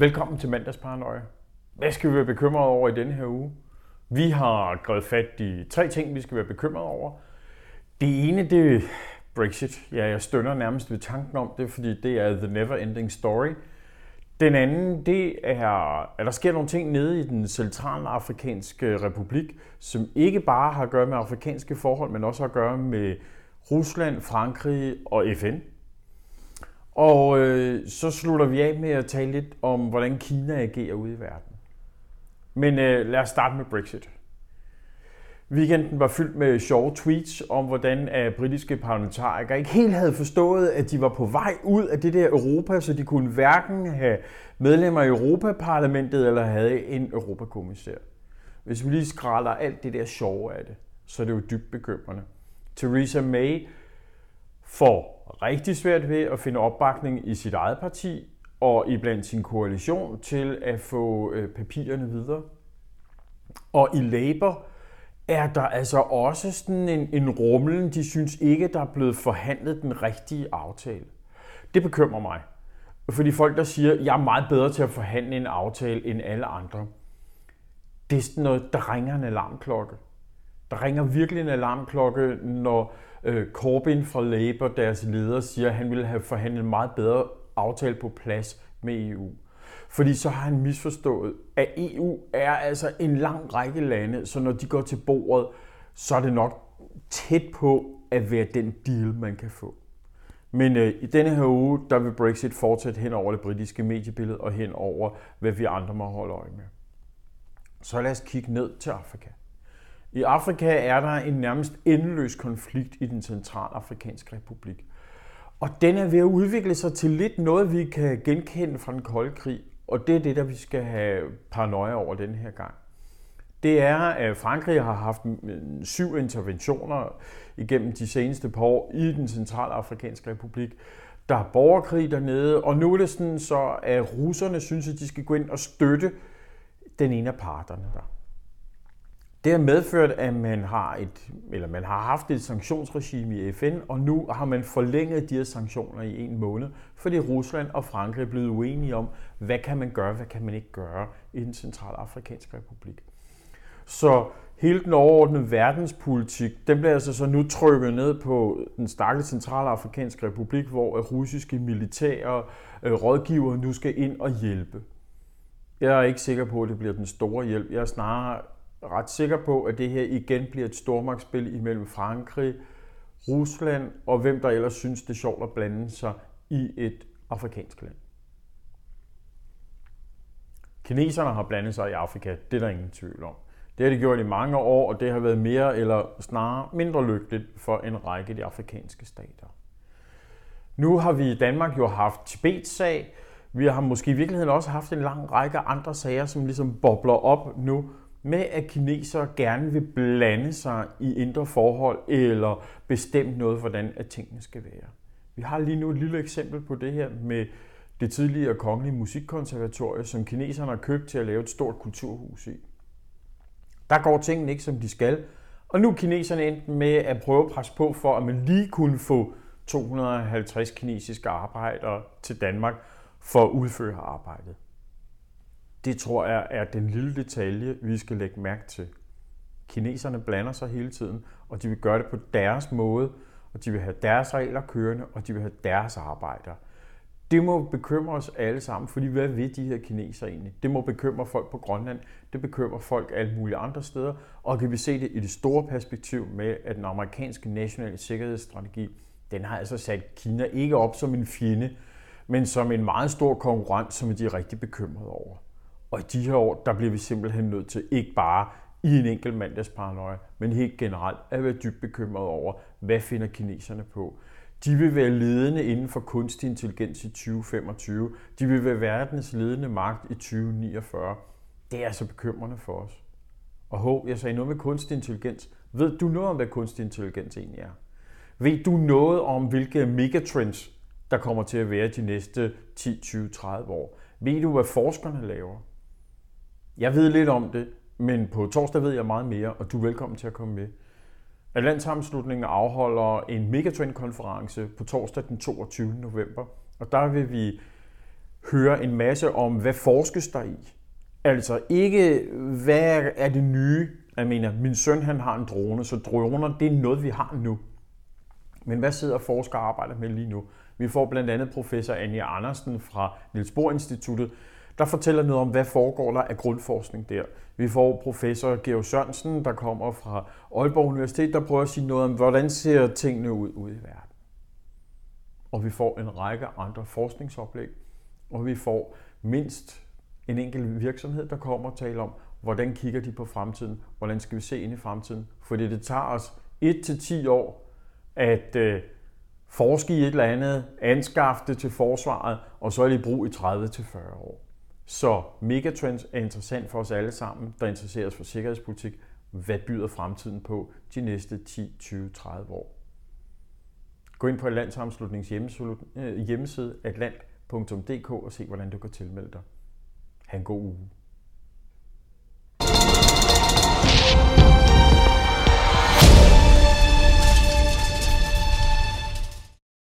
Velkommen til mandagsparanoia. Hvad skal vi være bekymrede over i denne her uge? Vi har grebet fat i tre ting, vi skal være bekymret over. Det ene, det er Brexit. Ja, jeg stønner nærmest ved tanken om det, fordi det er the never ending story. Den anden, det er, at der sker nogle ting nede i den centralafrikanske republik, som ikke bare har at gøre med afrikanske forhold, men også har at gøre med Rusland, Frankrig og FN. Og øh, så slutter vi af med at tale lidt om, hvordan Kina agerer ude i verden. Men øh, lad os starte med Brexit. Weekenden var fyldt med sjove tweets om, hvordan at britiske parlamentarikere ikke helt havde forstået, at de var på vej ud af det der Europa, så de kunne hverken have medlemmer i Europaparlamentet eller havde en europakommissær. Hvis vi lige skralder alt det der sjove af det, så er det jo dybt bekymrende. Theresa May får rigtig svært ved at finde opbakning i sit eget parti og i blandt sin koalition til at få øh, papirerne videre. Og i Labour er der altså også sådan en, en rumlen, de synes ikke, der er blevet forhandlet den rigtige aftale. Det bekymrer mig. Fordi folk, der siger, jeg er meget bedre til at forhandle en aftale end alle andre. Det er sådan noget, der ringer en alarmklokke. Der ringer virkelig en alarmklokke, når Øh, Corbyn fra Labour, deres leder, siger, at han ville have forhandlet en meget bedre aftale på plads med EU. Fordi så har han misforstået, at EU er altså en lang række lande, så når de går til bordet, så er det nok tæt på at være den deal, man kan få. Men øh, i denne her uge, der vil Brexit fortsætte hen over det britiske mediebillede og hen over, hvad vi andre må holde øje med. Så lad os kigge ned til Afrika. I Afrika er der en nærmest endeløs konflikt i den centralafrikanske republik. Og den er ved at udvikle sig til lidt noget, vi kan genkende fra den kolde krig. Og det er det, der vi skal have paranoia over den her gang. Det er, at Frankrig har haft syv interventioner igennem de seneste par år i den centralafrikanske republik. Der er borgerkrig dernede, og nu er det sådan så, at russerne synes, at de skal gå ind og støtte den ene af parterne der. Det har medført, at man har, et, eller man har haft et sanktionsregime i FN, og nu har man forlænget de her sanktioner i en måned, fordi Rusland og Frankrig er blevet uenige om, hvad kan man gøre, hvad kan man ikke gøre i den centralafrikanske republik. Så hele den overordnede verdenspolitik, den bliver altså så nu trykket ned på den stakkels centralafrikanske republik, hvor russiske militære øh, rådgivere nu skal ind og hjælpe. Jeg er ikke sikker på, at det bliver den store hjælp. Jeg er snarere ret sikker på, at det her igen bliver et stormagtsspil imellem Frankrig, Rusland og hvem der ellers synes, det er sjovt at blande sig i et afrikansk land. Kineserne har blandet sig i Afrika, det er der ingen tvivl om. Det har de gjort i mange år, og det har været mere eller snarere mindre lykkeligt for en række af de afrikanske stater. Nu har vi i Danmark jo haft Tibet-sag. Vi har måske i virkeligheden også haft en lang række andre sager, som ligesom bobler op nu, med, at kinesere gerne vil blande sig i indre forhold eller bestemme noget, hvordan at tingene skal være. Vi har lige nu et lille eksempel på det her med det tidligere kongelige musikkonservatorium, som kineserne har købt til at lave et stort kulturhus i. Der går tingene ikke, som de skal, og nu er kineserne endt med at prøve at presse på for, at man lige kunne få 250 kinesiske arbejdere til Danmark for at udføre arbejdet. Det tror jeg er den lille detalje, vi skal lægge mærke til. Kineserne blander sig hele tiden, og de vil gøre det på deres måde, og de vil have deres regler kørende, og de vil have deres arbejder. Det må bekymre os alle sammen, fordi hvad ved de her kinesere egentlig? Det må bekymre folk på Grønland, det bekymrer folk alle mulige andre steder, og kan vi se det i det store perspektiv med, at den amerikanske nationale sikkerhedsstrategi, den har altså sat Kina ikke op som en fjende, men som en meget stor konkurrent, som de er rigtig bekymrede over. Og i de her år, der bliver vi simpelthen nødt til ikke bare i en enkelt mandagsparanoia, men helt generelt at være dybt bekymret over, hvad finder kineserne på. De vil være ledende inden for kunstig intelligens i 2025. De vil være verdens ledende magt i 2049. Det er altså bekymrende for os. Og håb, jeg sagde noget med kunstig intelligens. Ved du noget om, hvad kunstig intelligens egentlig er? Ved du noget om, hvilke megatrends, der kommer til at være de næste 10, 20, 30 år? Ved du, hvad forskerne laver? Jeg ved lidt om det, men på torsdag ved jeg meget mere, og du er velkommen til at komme med. Atlantsammenslutningen afholder en Megatrend-konference på torsdag den 22. november, og der vil vi høre en masse om, hvad forskes der i. Altså ikke, hvad er det nye? Jeg mener, min søn han har en drone, så droner det er noget, vi har nu. Men hvad sidder forskere og arbejder med lige nu? Vi får blandt andet professor Anja Andersen fra Niels Bohr Instituttet, der fortæller noget om, hvad foregår der af grundforskning der. Vi får professor Georg Sørensen, der kommer fra Aalborg Universitet, der prøver at sige noget om, hvordan ser tingene ud ude i verden. Og vi får en række andre forskningsoplæg, og vi får mindst en enkelt virksomhed, der kommer og taler om, hvordan kigger de på fremtiden, hvordan skal vi se ind i fremtiden. Fordi det tager os 1-10 år at øh, forske i et eller andet, anskaffe det til forsvaret, og så er det i brug i 30-40 år. Så megatrends er interessant for os alle sammen, der interesserer os for sikkerhedspolitik. Hvad byder fremtiden på de næste 10, 20, 30 år? Gå ind på Atlantssammenslutningens øh, hjemmeside atlant.dk og se, hvordan du kan tilmelde dig. Ha' en god uge.